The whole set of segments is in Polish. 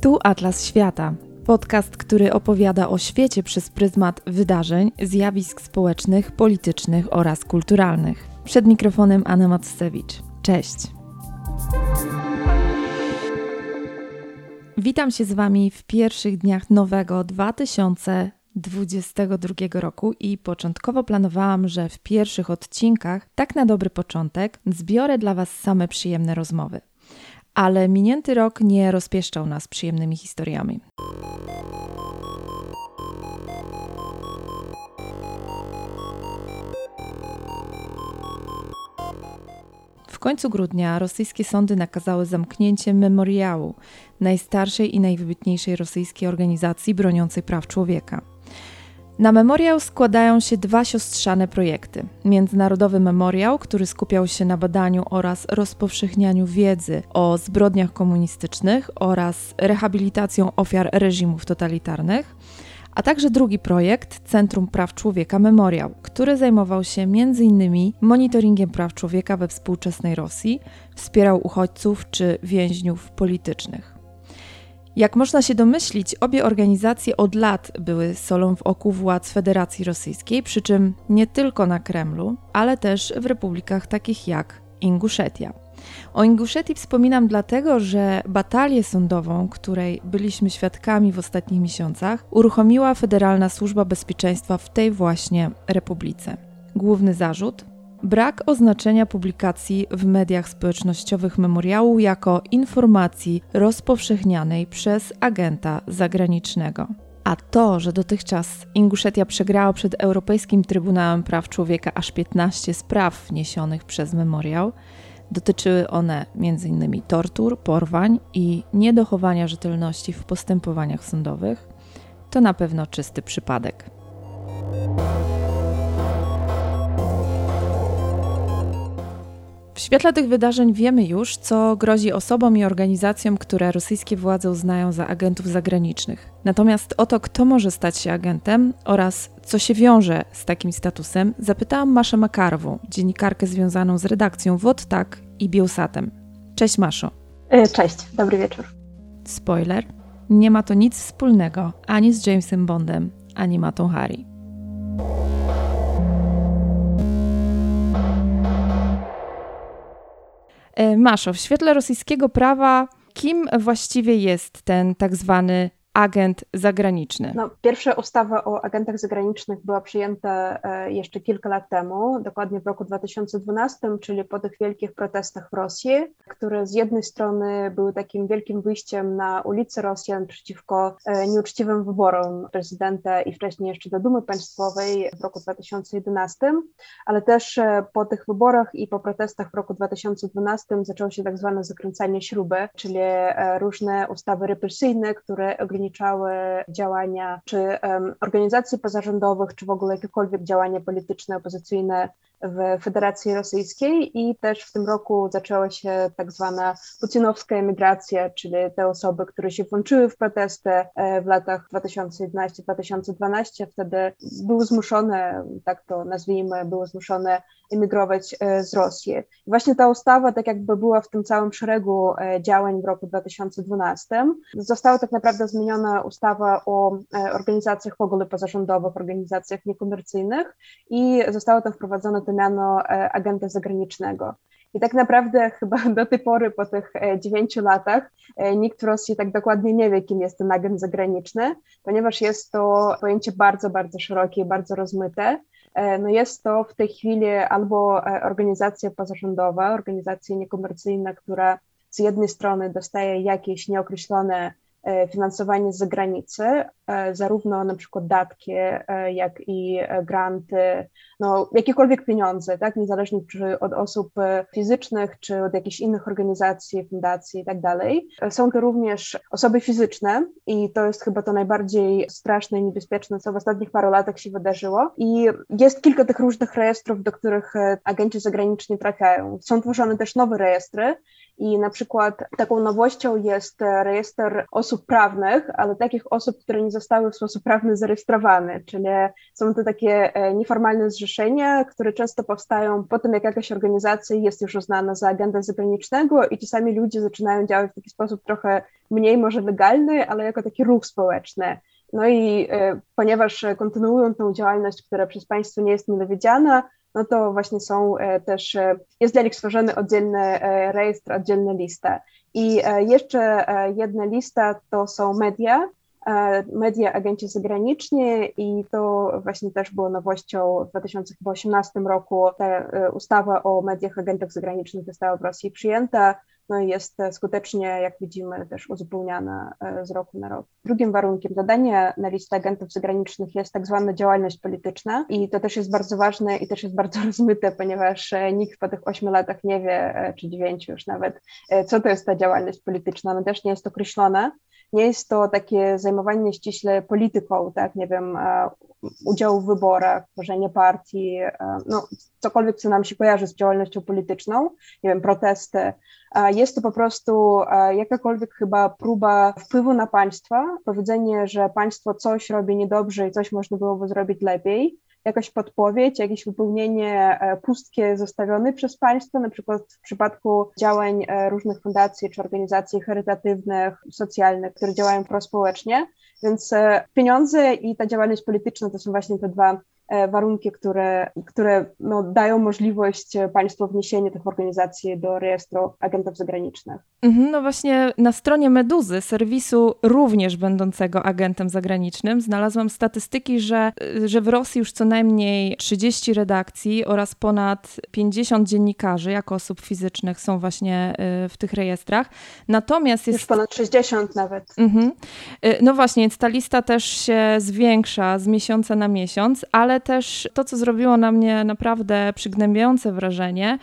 Tu Atlas Świata. Podcast, który opowiada o świecie przez pryzmat wydarzeń, zjawisk społecznych, politycznych oraz kulturalnych. Przed mikrofonem Anna Macewicz. Cześć. Witam się z Wami w pierwszych dniach nowego 2022 roku i początkowo planowałam, że w pierwszych odcinkach, tak na dobry początek, zbiorę dla Was same przyjemne rozmowy ale minięty rok nie rozpieszczał nas przyjemnymi historiami. W końcu grudnia rosyjskie sądy nakazały zamknięcie memoriału, najstarszej i najwybitniejszej rosyjskiej organizacji broniącej praw człowieka. Na memoriał składają się dwa siostrzane projekty. Międzynarodowy Memoriał, który skupiał się na badaniu oraz rozpowszechnianiu wiedzy o zbrodniach komunistycznych oraz rehabilitacją ofiar reżimów totalitarnych, a także drugi projekt Centrum Praw Człowieka Memoriał, który zajmował się m.in. monitoringiem praw człowieka we współczesnej Rosji, wspierał uchodźców czy więźniów politycznych. Jak można się domyślić, obie organizacje od lat były solą w oku władz Federacji Rosyjskiej, przy czym nie tylko na Kremlu, ale też w republikach takich jak Inguszetia. O Inguszetii wspominam dlatego, że batalię sądową, której byliśmy świadkami w ostatnich miesiącach, uruchomiła Federalna Służba Bezpieczeństwa w tej właśnie republice. Główny zarzut brak oznaczenia publikacji w mediach społecznościowych memoriału jako informacji rozpowszechnianej przez agenta zagranicznego. A to, że dotychczas Inguszetia przegrała przed Europejskim Trybunałem Praw Człowieka aż 15 spraw wniesionych przez memoriał, dotyczyły one m.in. tortur, porwań i niedochowania rzetelności w postępowaniach sądowych, to na pewno czysty przypadek. W świetle tych wydarzeń wiemy już, co grozi osobom i organizacjom, które rosyjskie władze uznają za agentów zagranicznych. Natomiast o to, kto może stać się agentem oraz co się wiąże z takim statusem, zapytałam Maszę Makarową, dziennikarkę związaną z redakcją WOTTAK i Bielsatem. Cześć Maszo. E, cześć, dobry wieczór. Spoiler, nie ma to nic wspólnego ani z Jamesem Bondem, ani Matą Harry. Maszo, w świetle rosyjskiego prawa, kim właściwie jest ten tak zwany agent zagraniczny? No, pierwsza ustawa o agentach zagranicznych była przyjęta e, jeszcze kilka lat temu, dokładnie w roku 2012, czyli po tych wielkich protestach w Rosji, które z jednej strony były takim wielkim wyjściem na ulicy Rosjan przeciwko e, nieuczciwym wyborom prezydenta i wcześniej jeszcze do Dumy Państwowej w roku 2011, ale też e, po tych wyborach i po protestach w roku 2012 zaczęło się tak zwane zakręcanie śruby, czyli różne ustawy represyjne, które ograniczały działania czy organizacji pozarządowych, czy w ogóle jakiekolwiek działania polityczne, opozycyjne w Federacji Rosyjskiej i też w tym roku zaczęła się tak zwana putinowska emigracja, czyli te osoby, które się włączyły w protesty e, w latach 2011-2012, wtedy były zmuszone, tak to nazwijmy, były zmuszone emigrować e, z Rosji. I właśnie ta ustawa tak jakby była w tym całym szeregu e, działań w roku 2012. Została tak naprawdę zmieniona ustawa o organizacjach w ogóle pozarządowych, organizacjach niekomercyjnych i zostało tam wprowadzone to miano e, agenta zagranicznego. I tak naprawdę chyba do tej pory, po tych e, dziewięciu latach, e, nikt w Rosji tak dokładnie nie wie, kim jest ten agent zagraniczny, ponieważ jest to pojęcie bardzo, bardzo szerokie, bardzo rozmyte. No jest to w tej chwili albo organizacja pozarządowa, organizacja niekomercyjna, która z jednej strony dostaje jakieś nieokreślone finansowanie z zagranicy, e, zarówno na przykład datki, e, jak i granty, no jakiekolwiek pieniądze, tak, niezależnie czy od osób fizycznych, czy od jakichś innych organizacji, fundacji i tak dalej. Są to również osoby fizyczne i to jest chyba to najbardziej straszne i niebezpieczne, co w ostatnich paru latach się wydarzyło. I jest kilka tych różnych rejestrów, do których agenci zagraniczni trafiają. Są tworzone też nowe rejestry, I na przykład taką nowością jest rejestr osób prawnych, ale takich osób, które nie zostały w sposób prawny zarejestrowane, czyli są to takie nieformalne zrzeszenia, które często powstają po tym, jak jakaś organizacja jest już uznana za agenta zagranicznego i czasami ludzie zaczynają działać w taki sposób trochę mniej może legalny, ale jako taki ruch społeczny. No i e, ponieważ kontynuują tą działalność, która przez państwo nie jest niedowiedziana, no to właśnie są e, też, e, jest dla nich stworzony oddzielny rejestr, oddzielna lista. I jeszcze jedna lista to są media, media agenci zagraniczni i to właśnie też było nowością w 2018 roku. Ta ustawa o mediach agentach zagranicznych została w Rosji przyjęta no jest skutecznie, jak widzimy, też uzupełniana e, z roku na rok. Drugim warunkiem dodania na listę agentów zagranicznych jest tak zwana działalność polityczna i to też jest bardzo ważne i też jest bardzo rozmyte, ponieważ e, nikt po tych ośmiu latach nie wie, e, czy dziewięciu już nawet, co to jest ta działalność polityczna. No też nie jest określone. Nie jest to takie zajmowanie ściśle polityką, tak, nie wiem, udział w wyborach, tworzenie partii, no cokolwiek, co nam się kojarzy z działalnością polityczną, nie wiem, protesty, jest to po prostu jakakolwiek chyba próba wpływu na państwa, powiedzenie, że państwo coś robi niedobrze i coś można byłoby zrobić lepiej, jakaś podpowiedź, jakieś wypełnienie e, pustkie zostawione przez państwo, na przykład w przypadku działań e, różnych fundacji czy organizacji charytatywnych, socjalnych, które działają prospołecznie. Więc e, pieniądze i ta działalność polityczna to są właśnie te dwa warunki, które, które no, dają możliwość państwu wniesienia tych organizacji do rejestru agentów zagranicznych. Mhm, no właśnie na stronie Meduzy, serwisu również będącego agentem zagranicznym, znalazłam statystyki, że, że w Rosji już co najmniej 30 redakcji oraz ponad 50 dziennikarzy jako osób fizycznych są właśnie e, w tych rejestrach. Natomiast jest... Już ponad 60 nawet. Mhm. E, no właśnie, więc ta lista też się zwiększa z miesiąca na miesiąc, ale też to, co zrobiło na mnie naprawdę przygnębiające wrażenie,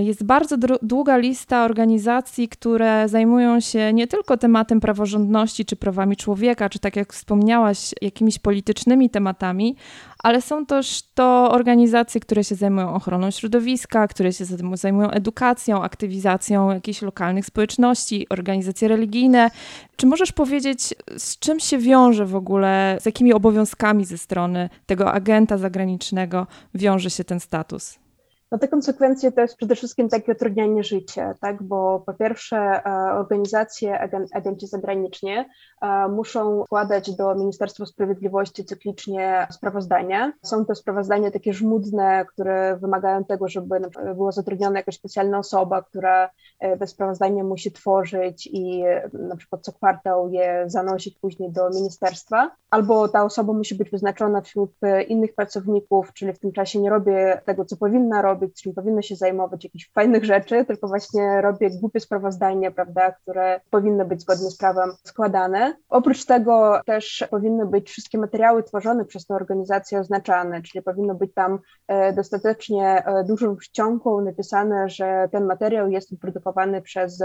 jest bardzo długa lista organizacji, które zajmują się nie tylko tematem praworządności czy prawami człowieka, czy tak jak wspomniałaś, jakimiś politycznymi tematami, ale są też to organizacje, które się zajmują ochroną środowiska, które się zajmują edukacją, aktywizacją jakichś lokalnych społeczności, organizacje religijne. Czy możesz powiedzieć, z czym się wiąże w ogóle, z jakimi obowiązkami ze strony tego agenta zagranicznego wiąże się ten status? No te konsekwencje to jest przede wszystkim takie utrudnianie życia, tak? bo po pierwsze e, organizacje, agenci zagraniczni e, muszą składać do Ministerstwa Sprawiedliwości cyklicznie sprawozdania. Są to sprawozdania takie żmudne, które wymagają tego, żeby była zatrudniona jakaś specjalna osoba, która e, te sprawozdania musi tworzyć i na przykład co kwartał je zanosić później do ministerstwa. Albo ta osoba musi być wyznaczona wśród innych pracowników, czyli w tym czasie nie robię tego, co powinna robić, robić, czym powinno się zajmować, jakichś fajnych rzeczy, tylko właśnie robię głupie sprawozdania, prawda, które powinny być zgodnie z prawem składane. Oprócz tego też powinny być wszystkie materiały tworzone przez tę organizację oznaczane, czyli powinno być tam e, dostatecznie e, dużą czcionką napisane, że ten materiał jest wyprodukowany przez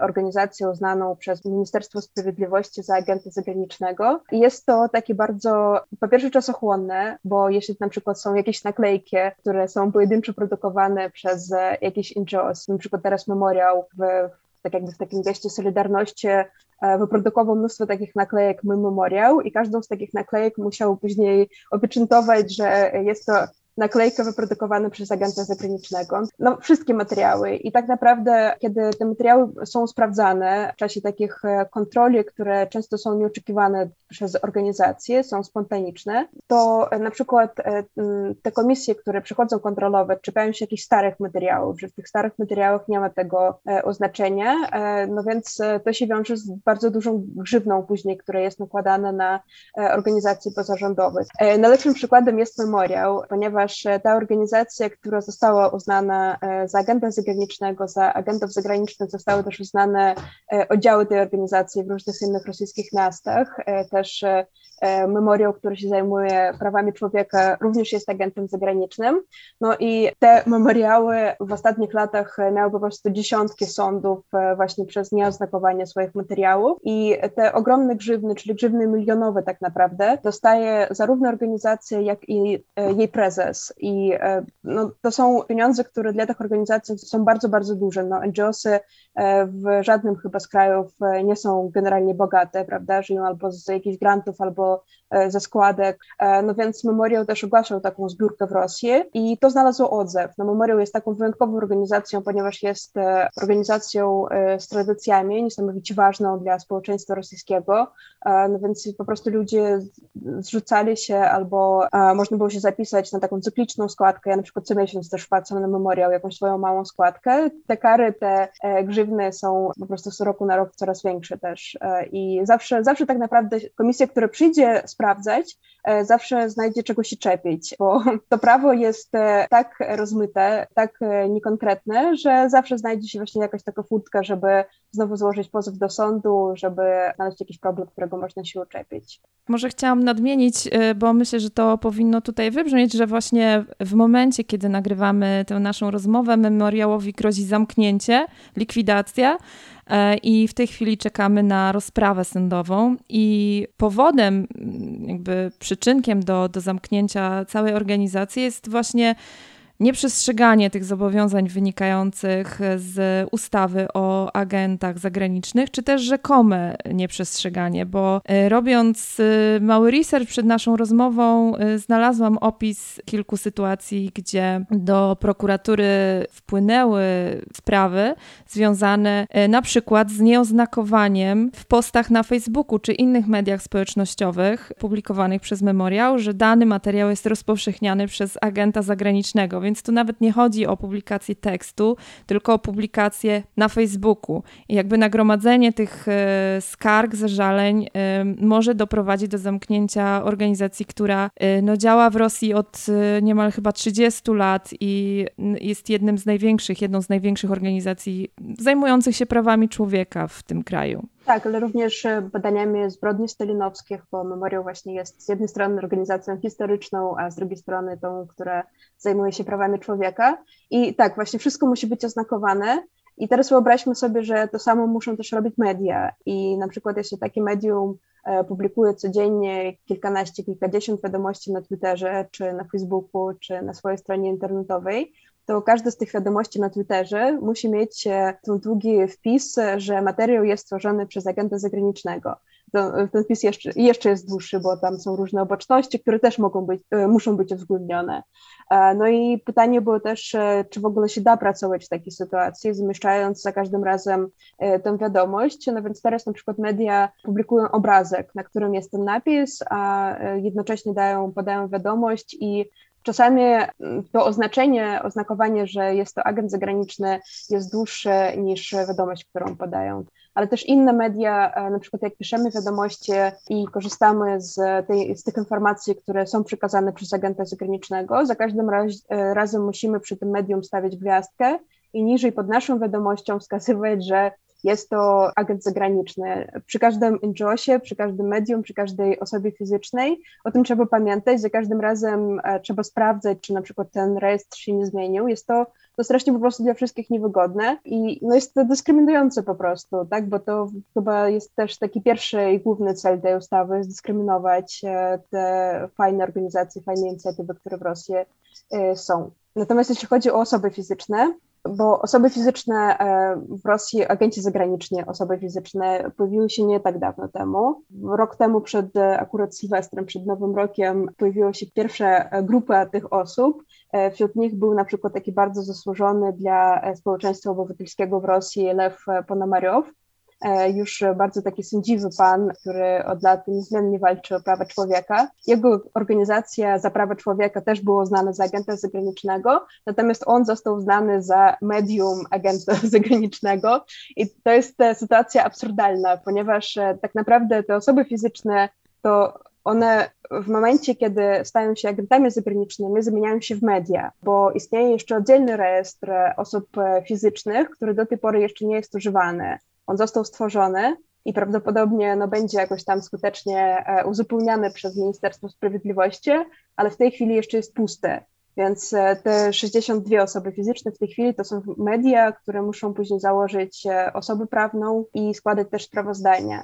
organizacją znaną przez Ministerstwo Sprawiedliwości za agenta zagranicznego. Jest to takie bardzo, po pierwsze czasochłonne, bo jeśli na przykład są jakieś naklejki, które są pojedynczo produkowane przez jakieś NGOs, na przykład teraz memoriał w, tak jakby w takim geście solidarności e, wyprodukował mnóstwo takich naklejek My Memoriał i każdą z takich naklejek musiał później opieczętować, że jest to naklejkę wyprodukowaną przez agenta zagranicznego. No, wszystkie materiały i tak naprawdę, kiedy te materiały są sprawdzane w czasie takich e, kontroli, które często są nieoczekiwane przez organizacje, są spontaniczne, to e, na przykład e, te komisje, które przychodzą kontrolować, czepiają się jakichś starych materiałów, że w tych starych materiałach nie ma tego oznaczenia, no więc to się wiąże z bardzo dużą grzywną później, która jest nakładana na organizacje pozarządowe. Najlepszym przykładem jest memoriał, ponieważ ponieważ e, ta organizacja, która została uznana e, za agenta zagranicznego, za agentów zagranicznych, zostały też uznane e, oddziały tej organizacji w różnych innych rosyjskich miastach. Też memoriał, który się zajmuje prawami człowieka, również jest agentem zagranicznym. No i te memoriały w ostatnich latach miały po prostu dziesiątki sądów właśnie przez nieoznakowanie swoich materiałów i te ogromne grzywny, czyli grzywny milionowe tak naprawdę, dostaje zarówno organizacja, jak i jej prezes I no, to są pieniądze, które dla tych organizacji są bardzo, bardzo duże. No, NGOsy w żadnym chyba z krajów nie są generalnie bogate, prawda? Żyją albo z jakichś grantów, albo ze składek. No więc Memoriał też ogłaszał taką zbiórkę w Rosji i to znalazło odzew. No, Memoriał jest taką wyjątkową organizacją, ponieważ jest organizacją z tradycjami niesamowicie ważną dla społeczeństwa rosyjskiego, no więc po prostu ludzie zrzucali się albo można było się zapisać na taką cykliczną składkę. Ja na przykład co miesiąc też wpłacam na memoriał jakąś swoją małą składkę. Te kary, te e, grzywny są po prostu z roku na rok coraz większe też e, i zawsze, zawsze tak naprawdę komisja, która przyjdzie sprawdzać, e, zawsze znajdzie czego się czepić, bo to prawo jest tak rozmyte, tak niekonkretne, że zawsze znajdzie się właśnie jakaś taka furtka, żeby znowu złożyć pozew do sądu, żeby znaleźć jakiś problem, którego można się uczepić. Może chciałam nadmienić, bo myślę, że to powinno tutaj wybrzmieć, że właśnie w momencie, kiedy nagrywamy tę naszą rozmowę, memoriałowi grozi zamknięcie, likwidacja. E, I w tej chwili czekamy na rozprawę sądową, i powodem, jakby przyczynkiem do, do zamknięcia całej organizacji jest właśnie nieprzestrzeganie tych zobowiązań wynikających z ustawy o agentach zagranicznych, czy też rzekome nieprzestrzeganie, bo e, robiąc e, mały research przed naszą rozmową, e, znalazłam opis kilku sytuacji, gdzie do prokuratury wpłynęły sprawy związane na przykład z nieoznakowaniem w postach na Facebooku czy innych mediach społecznościowych publikowanych przez memoriał, że dany materiał jest rozpowszechniany przez agenta zagranicznego więc tu nawet nie chodzi o publikację tekstu, tylko o publikację na Facebooku. I jakby nagromadzenie tych e, skarg, zażaleń e, może doprowadzić do zamknięcia organizacji, która e, no, działa w Rosji od niemal chyba 30 lat i jest jednym z największych, jedną z największych organizacji zajmujących się prawami człowieka w tym kraju. Tak, ale również badaniami zbrodni stalinowskich, bo Memoriał właśnie jest z jednej strony organizacją historyczną, a z drugiej strony tą, która zajmuje się prawami człowieka. I tak, właśnie wszystko musi być oznakowane. I teraz wyobraźmy sobie, że to samo muszą też robić media. I na przykład, jeśli takie medium e, publikuje codziennie kilkanaście, kilkadziesiąt wiadomości na Twitterze, czy na Facebooku, czy na swojej stronie internetowej, to każdy z tych wiadomości na Twitterze musi mieć e, ten długi wpis, że materiał jest stworzony przez agenta zagranicznego. To, ten wpis jeszcze, jeszcze jest dłuższy, bo tam są różne oboczności, które też mogą być, e, muszą być uwzględnione. E, no i pytanie było też, czy w ogóle się da pracować w takiej sytuacji, zamieszczając za każdym razem tę wiadomość. No więc teraz na przykład media publikują obrazek, na którym jest ten napis, a jednocześnie dają, podają wiadomość i Czasami mm, to oznaczenie, oznakowanie, że jest to agent zagraniczny jest dłuższe niż wiadomość, którą podają. Ale też inne media, e, na przykład jak piszemy wiadomości i korzystamy z, tej, z tych informacji, które są przekazane przez agenta zagranicznego, za każdym raz, e, razem musimy przy tym medium stawiać gwiazdkę i niżej pod naszą wiadomością wskazywać, że jest to agent zagraniczny. Przy każdym NGOsie, przy każdym medium, przy każdej osobie fizycznej o tym trzeba pamiętać. Za każdym razem e, trzeba sprawdzać, czy na przykład ten rejestr się nie zmienił. Jest to, to strasznie po prostu dla wszystkich niewygodne i no jest to dyskryminujące po prostu, tak? bo to chyba jest też taki pierwszy i główny cel tej ustawy, dyskryminować e, te fajne organizacje, fajne inicjatywy, które w Rosji e, są. Natomiast jeśli chodzi o osoby fizyczne, bo osoby fizyczne e, w Rosji, agenci zagraniczni, osoby fizyczne pojawiły się nie tak dawno temu. Rok temu przed e, akurat Sylwestrem, przed Nowym Rokiem pojawiła się pierwsza e, grupa tych osób. Wśród nich był na przykład taki bardzo zasłużony dla społeczeństwa obywatelskiego w Rosji Lew Ponomariow, już bardzo taki sędziwy pan, który od lat niezmiennie walczy o prawa człowieka. Jego organizacja za prawa człowieka też było znana za agenta zagranicznego, natomiast on został znany za medium agenta zagranicznego i to jest sytuacja absurdalna, ponieważ e, tak naprawdę te osoby fizyczne to one w momencie, kiedy stają się agentami zagranicznymi, zamieniają się w media, bo istnieje jeszcze oddzielny rejestr osób fizycznych, który do tej pory jeszcze nie jest używany. On został stworzony i prawdopodobnie no, będzie jakoś tam skutecznie e, uzupełniany przez Ministerstwo Sprawiedliwości, ale w tej chwili jeszcze jest pusty. Więc e, te 62 osoby fizyczne w tej chwili to są media, które muszą później założyć e, osobę prawną i składać też sprawozdania.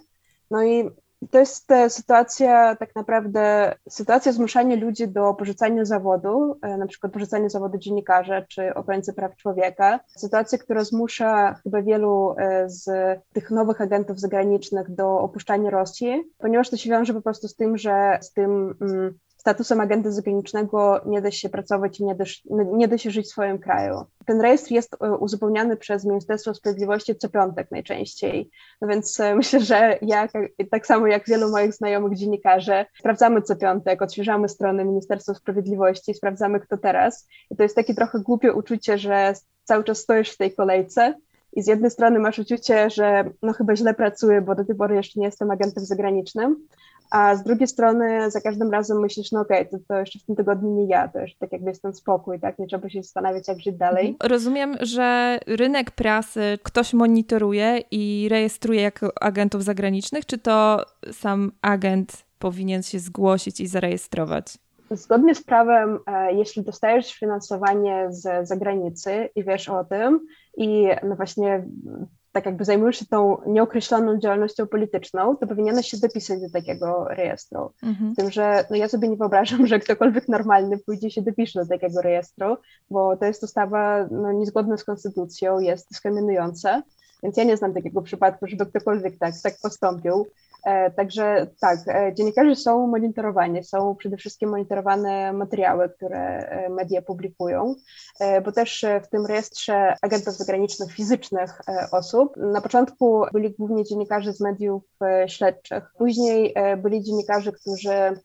No i To jest sytuacja, tak naprawdę, sytuacja zmuszania ludzi do porzucania zawodu, e, na przykład porzucania zawodu dziennikarza czy obrońcy praw człowieka. Sytuacja, która zmusza chyba wielu e, z tych nowych agentów zagranicznych do opuszczania Rosji, ponieważ to się wiąże po prostu z tym, że z tym mm, statusem agenta zagranicznego nie da się pracować i nie da, nie da się żyć w swoim kraju. Ten rejestr jest e, uzupełniany przez Ministerstwo Sprawiedliwości co piątek najczęściej. No więc e, myślę, że ja, tak samo jak wielu moich znajomych dziennikarzy, sprawdzamy co piątek, odświeżamy stronę Ministerstwa Sprawiedliwości, sprawdzamy kto teraz. I to jest takie trochę głupie uczucie, że cały czas stoisz w tej kolejce i z jednej strony masz uczucie, że no chyba źle pracuję, bo do tej pory jeszcze nie jestem agentem zagranicznym, a z drugiej strony za każdym razem myślisz, no okej, okay, to, to jeszcze w tym tygodniu nie ja, to już tak jakby jest ten spokój, tak, nie trzeba się zastanawiać, jak żyć dalej. Mhm. Rozumiem, że rynek prasy ktoś monitoruje i rejestruje jako agentów zagranicznych, czy to sam agent powinien się zgłosić i zarejestrować? Zgodnie z prawem, e, jeśli dostajesz finansowanie z zagranicy i wiesz o tym i no właśnie tak jakby zajmujesz się tą nieokreśloną działalnością polityczną, to powinieneś się dopisać do takiego rejestru. Mhm. Z tym, że no ja sobie nie wyobrażam, że ktokolwiek normalny pójdzie się dopisze do takiego rejestru, bo to jest ustawa no, niezgodna z konstytucją, jest dyskryminująca. Więc ja nie znam takiego przypadku, żeby ktokolwiek tak, tak postąpił. E, także tak, e, dziennikarze są monitorowani, są przede wszystkim monitorowane materiały, które e, media publikują, bo też w tym rejestrze agentów zagranicznych fizycznych osób. Na początku byli głównie dziennikarze z mediów śledczych, później byli dziennikarze, którzy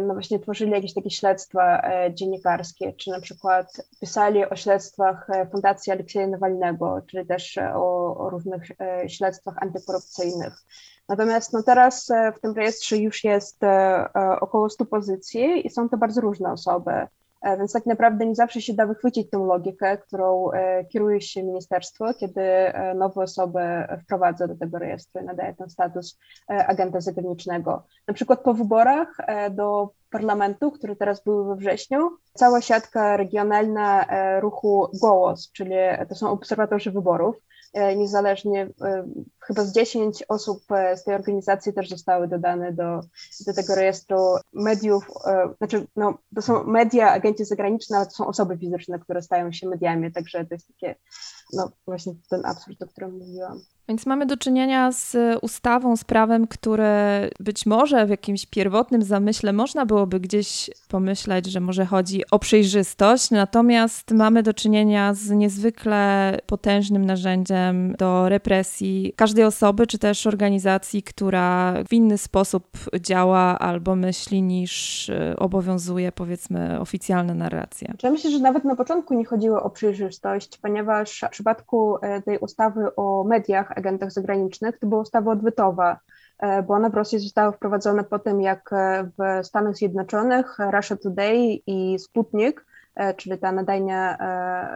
no właśnie tworzyli jakieś takie śledztwa dziennikarskie, czy na przykład pisali o śledztwach Fundacji Aleksieja Nawalnego, czyli też o, o różnych śledztwach antykorupcyjnych. Natomiast no teraz e, w tym rejestrze już jest e, e, około 100 pozycji i są to bardzo różne osoby. Więc tak naprawdę nie zawsze się da wychwycić tę logikę, którą kieruje się ministerstwo, kiedy nowe osoby wprowadza do tego rejestru i nadaje ten status agenta zagranicznego. Na przykład po wyborach do parlamentu, które teraz były we wrześniu, cała siatka regionalna ruchu Gołos, czyli to są obserwatorzy wyborów, E, niezależnie, e, chyba z 10 osób e, z tej organizacji też zostały dodane do, do tego rejestru mediów, znaczy no, to są media, agenci zagraniczni, ale to są osoby fizyczne, które stają się mediami, także to jest takie, no właśnie ten absurd, o którym mówiłam. Więc mamy do czynienia z ustawą, z prawem, które być może w jakimś pierwotnym zamyśle można byłoby gdzieś pomyśleć, że może chodzi o przejrzystość, natomiast mamy do czynienia z niezwykle potężnym narzędziem do represji każdej osoby, czy też organizacji, która w inny sposób działa albo myśli niż y, obowiązuje, powiedzmy, oficjalna narracja. Ja myślę, że nawet na początku nie chodziło o przejrzystość, ponieważ w przypadku e, tej ustawy o mediach, agentach zagranicznych, to była ustawa odwytowa, e, bo ona w Rosji została wprowadzona po tym, jak e, w Stanach Zjednoczonych Russia Today i Sputnik, czyli ta nadajnia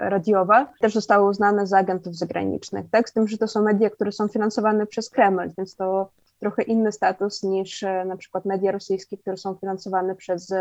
radiowa, też zostały uznane za agentów zagranicznych. Tak? Z tym, że to są media, które są finansowane przez Kreml, więc to trochę inny status niż na przykład media rosyjskie, które są finansowane przez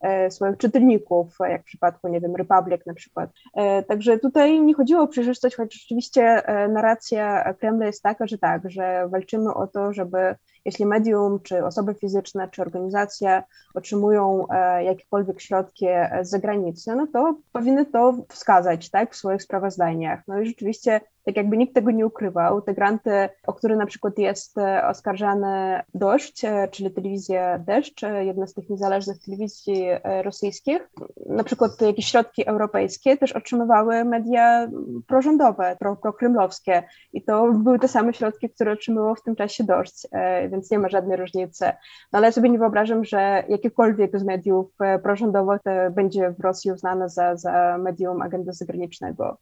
E, swoich czytelników, jak w przypadku, nie wiem, Republic na przykład. E, także tutaj nie chodziło o przejrzystość, choć rzeczywiście e, narracja Kremla jest taka, że tak, że walczymy o to, żeby jeśli medium, czy osoby fizyczne, czy organizacja otrzymują jakiekolwiek środki z zagranicy, no to powinny to wskazać tak, w swoich sprawozdaniach. No i rzeczywiście tak jakby nikt tego nie ukrywał. Te granty, o które na przykład jest e, oskarżany Dość, e, czyli telewizja Deszcz, e, jedna z tych niezależnych telewizji rosyjskich, na przykład jakieś środki europejskie też otrzymywały media prorządowe, pro, prokremlowskie i to były te same środki, które otrzymywało w tym czasie Dość, więc nie ma żadnej różnicy. No ale ja sobie nie wyobrażam, że jakiekolwiek z mediów prorządowych będzie w Rosji uznane za, za medium agenta zagranicznego.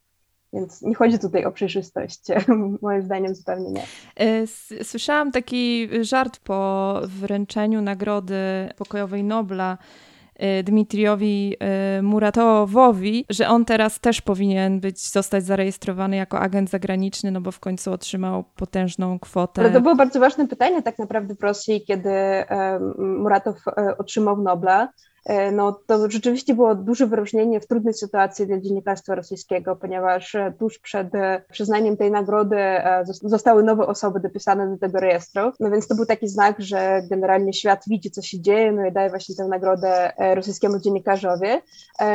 Więc nie chodzi tutaj o przejrzystość, moim zdaniem zupełnie nie. E, słyszałam taki żart po wręczeniu nagrody pokojowej Nobla e, Dmitriowi e, Muratowowi, że on teraz też powinien być, zostać zarejestrowany jako agent zagraniczny, no bo w końcu otrzymał potężną kwotę. Ale to było bardzo ważne pytanie tak naprawdę w Rosji, kiedy Muratow otrzymał Nobla E, no to rzeczywiście było duże wyróżnienie w trudnej sytuacji dla dziennikarstwa rosyjskiego, ponieważ e, tuż przed e, przyznaniem tej nagrody zostały nowe osoby dopisane do tego rejestru. No więc to był taki znak, że generalnie świat widzi, co się dzieje, no i daje właśnie tę nagrodę rosyjskiemu dziennikarzowi.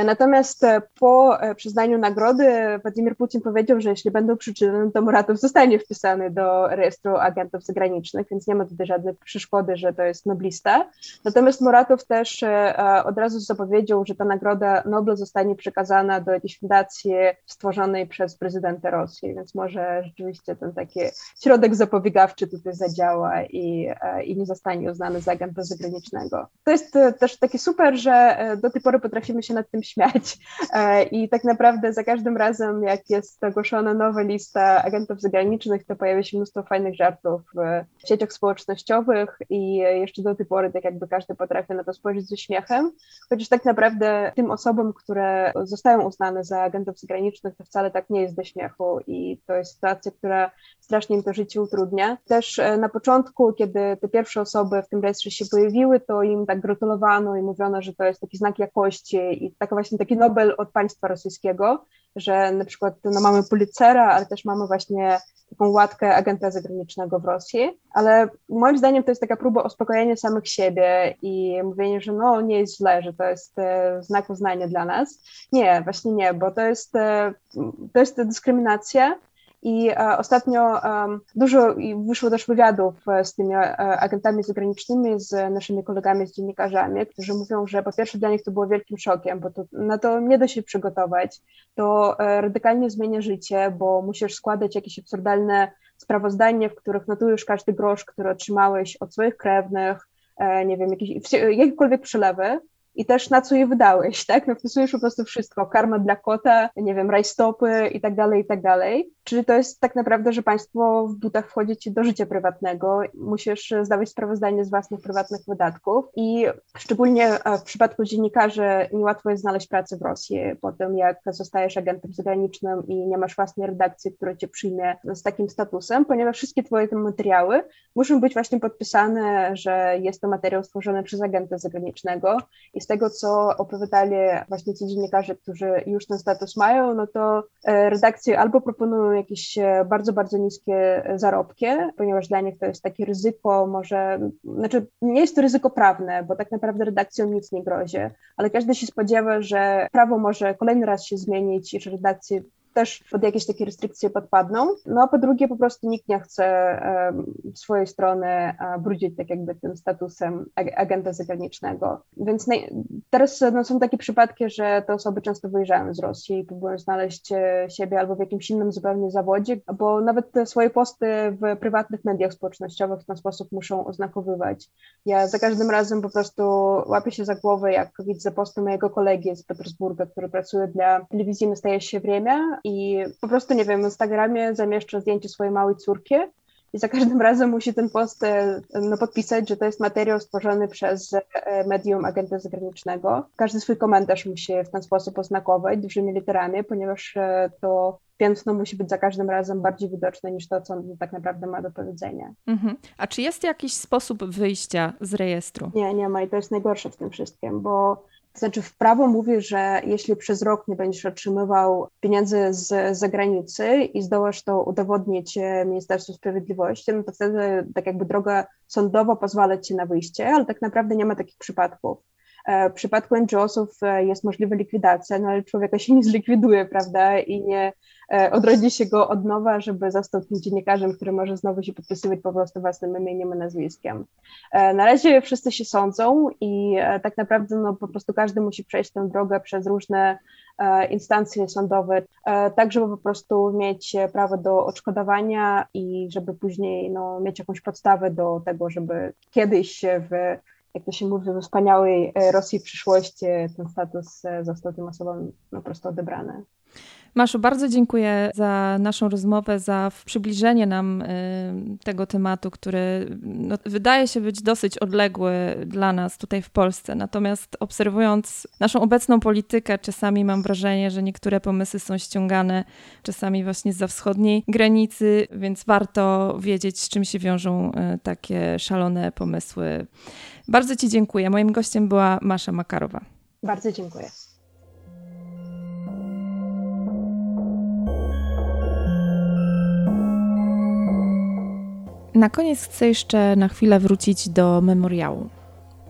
Natomiast po przyznaniu nagrody Władimir Putin powiedział, że jeśli będą przyczyny, to Muratow zostanie wpisany do rejestru agentów zagranicznych, więc nie ma tutaj żadnej przeszkody, że to jest noblista. Natomiast Muratow też od razu zapowiedział, że ta nagroda Nobla zostanie przekazana do jakiejś fundacji stworzonej przez prezydenta Rosji, więc może rzeczywiście ten taki środek zapobiegawczy tutaj zadziała i, e, i nie zostanie uznany za agenta zagranicznego. To jest e, też takie super, że e, do tej pory potrafimy się nad tym śmiać i tak naprawdę za każdym razem, jak jest ogłoszona nowa lista agentów zagranicznych, to pojawia się mnóstwo fajnych żartów w sieciach społecznościowych i jeszcze do tej pory tak jakby każdy potrafi na to spojrzeć ze śmiechem, chociaż tak naprawdę tym osobom, które zostają uznane za agentów zagranicznych, to wcale tak nie jest do śmiechu i to jest sytuacja, która strasznie im to życie utrudnia. Też e, na początku, kiedy te pierwsze osoby w tym rejestrze się pojawiły, to im tak gratulowano i mówiono, że to jest taki znak jakości i taka właśnie taki Nobel od państwa rosyjskiego, że na przykład no, mamy Pulitzera, ale też mamy właśnie taką łatkę agenta zagranicznego w Rosji, ale moim zdaniem to jest taka próba uspokojenia samych siebie i mówienie, że no nie jest źle, że to jest e, znak uznania dla nas. Nie, właśnie nie, bo to jest, e, to jest dyskryminacja i e, ostatnio dużo wyszło też wywiadów e, z tymi e, agentami zagranicznymi, z naszymi kolegami, z dziennikarzami, którzy mówią, że po pierwsze dla nich to było wielkim szokiem, bo to, na to nie da się przygotować. To radykalnie zmienia życie, bo musisz składać jakieś absurdalne sprawozdanie, w których notujesz każdy grosz, który otrzymałeś od swoich krewnych, nie wiem, jakieś, jakiekolwiek przelewy i też na co je wydałeś, tak? No wpisujesz po prostu wszystko, karma dla kota, nie wiem, rajstopy i tak dalej, i tak dalej. Czyli to jest tak naprawdę, że państwo w butach wchodzi ci do życia prywatnego, musisz zdawać sprawozdanie z własnych prywatnych wydatków i szczególnie e, w przypadku dziennikarzy niełatwo jest znaleźć pracę w Rosji po tym, jak zostajesz agentem zagranicznym i nie masz własnej redakcji, która cię przyjmie z takim statusem, ponieważ wszystkie twoje te materiały muszą być właśnie podpisane, że jest to materiał stworzony przez agenta zagranicznego i tego, co opowiadali właśnie ci dziennikarze, którzy już ten status mają, no to e, redakcje albo proponują jakieś e, bardzo, bardzo niskie zarobki, ponieważ dla nich to jest takie ryzyko, może, znaczy nie jest to ryzyko prawne, bo tak naprawdę redakcjom nic nie grozi, ale każdy się spodziewa, że prawo może kolejny raz się zmienić i że redakcje też pod jakieś takie restrykcje podpadną. No a po drugie po prostu nikt nie chce e, swojej strony brudzić tak jakby tym statusem ag agenta zagranicznego. Więc teraz no, są takie przypadki, że te osoby często wyjeżdżają z Rosji i próbują znaleźć e, siebie albo w jakimś innym zupełnie zawodzie, bo nawet te swoje posty w prywatnych mediach społecznościowych w ten sposób muszą oznakowywać. Ja za każdym razem po prostu łapię się za głowę, jak widzę posty mojego kolegi z Petersburga, który pracuje dla telewizji Nastaje się Wremia i po prostu, nie wiem, w Instagramie zamieszcza zdjęcie swojej małej córki i za każdym razem musi ten post e, no, podpisać, że to jest materiał stworzony przez e, medium agenta zagranicznego. Każdy swój komentarz musi w ten sposób oznakować dużymi literami, ponieważ e, to piętno musi być za każdym razem bardziej widoczne niż to, co on tak naprawdę ma do powiedzenia. Mhm. A czy jest jakiś sposób wyjścia z rejestru? Nie, nie ma i to jest najgorsze w tym wszystkim, bo znaczy, w prawo mówi, że jeśli przez rok nie będziesz otrzymywał pieniędzy z zagranicy i zdołasz to udowodnić e, Ministerstwu Sprawiedliwości, no to wtedy tak jakby droga sądowa pozwala ci na wyjście, ale tak naprawdę nie ma takich przypadków. E, w przypadku NGO-sów e, jest możliwa likwidacja, no ale człowieka się nie zlikwiduje, prawda, i nie odrodzi się go od nowa, żeby tym dziennikarzem, który może znowu się podpisywać po prostu własnym imieniem i nazwiskiem. Na razie wszyscy się sądzą i tak naprawdę no, po prostu każdy musi przejść tę drogę przez różne instancje sądowe, tak żeby po prostu mieć prawo do odszkodowania i żeby później no, mieć jakąś podstawę do tego, żeby kiedyś w jak to się mówi, we wspaniałej e, Rosji przyszłości ten status e, został tym osobom po prostu odebrany. Maszu, bardzo dziękuję za naszą rozmowę, za przybliżenie nam tego tematu, który no, wydaje się być dosyć odległy dla nas tutaj w Polsce. Natomiast obserwując naszą obecną politykę, czasami mam wrażenie, że niektóre pomysły są ściągane czasami właśnie za wschodniej granicy, więc warto wiedzieć, z czym się wiążą takie szalone pomysły. Bardzo Ci dziękuję. Moim gościem była Masza Makarowa. Bardzo dziękuję. Na koniec chcę jeszcze na chwilę wrócić do memoriału.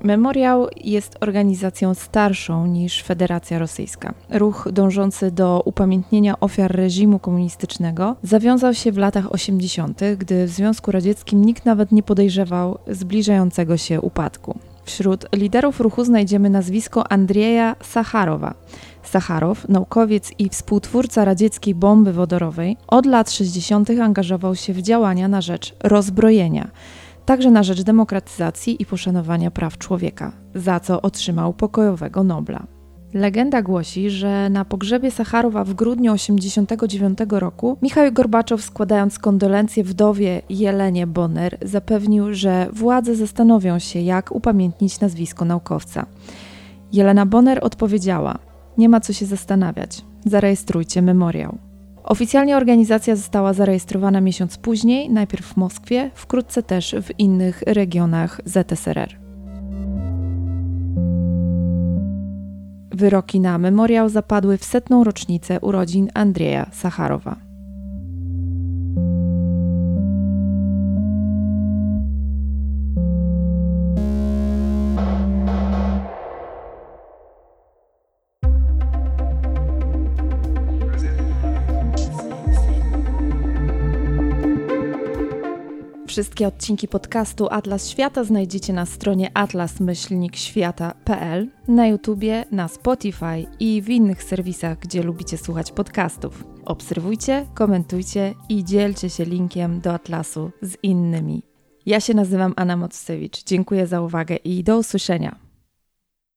Memoriał jest organizacją starszą niż Federacja Rosyjska. Ruch dążący do upamiętnienia ofiar reżimu komunistycznego zawiązał się w latach 80., gdy w Związku Radzieckim nikt nawet nie podejrzewał zbliżającego się upadku. Wśród liderów ruchu znajdziemy nazwisko Andrzeja Sacharowa. Sacharow, naukowiec i współtwórca radzieckiej bomby wodorowej, od lat 60. angażował się w działania na rzecz rozbrojenia także na rzecz demokratyzacji i poszanowania praw człowieka, za co otrzymał pokojowego Nobla. Legenda głosi, że na pogrzebie Sacharowa w grudniu 1989 roku Michał Gorbaczow składając kondolencje wdowie Jelenie Bonner zapewnił, że władze zastanowią się jak upamiętnić nazwisko naukowca. Jelena Bonner odpowiedziała: Nie ma co się zastanawiać, zarejestrujcie memoriał. Oficjalnie organizacja została zarejestrowana miesiąc później, najpierw w Moskwie, wkrótce też w innych regionach ZSRR. Wyroki na memoriał zapadły w setną rocznicę urodzin Andrzeja Sacharowa. Wszystkie odcinki podcastu Atlas Świata znajdziecie na stronie atlas-świata.pl, na YouTubie, na Spotify i w innych serwisach, gdzie lubicie słuchać podcastów. Obserwujcie, komentujcie i dzielcie się linkiem do Atlasu z innymi. Ja się nazywam Anna Mocewicz. Dziękuję za uwagę i do usłyszenia.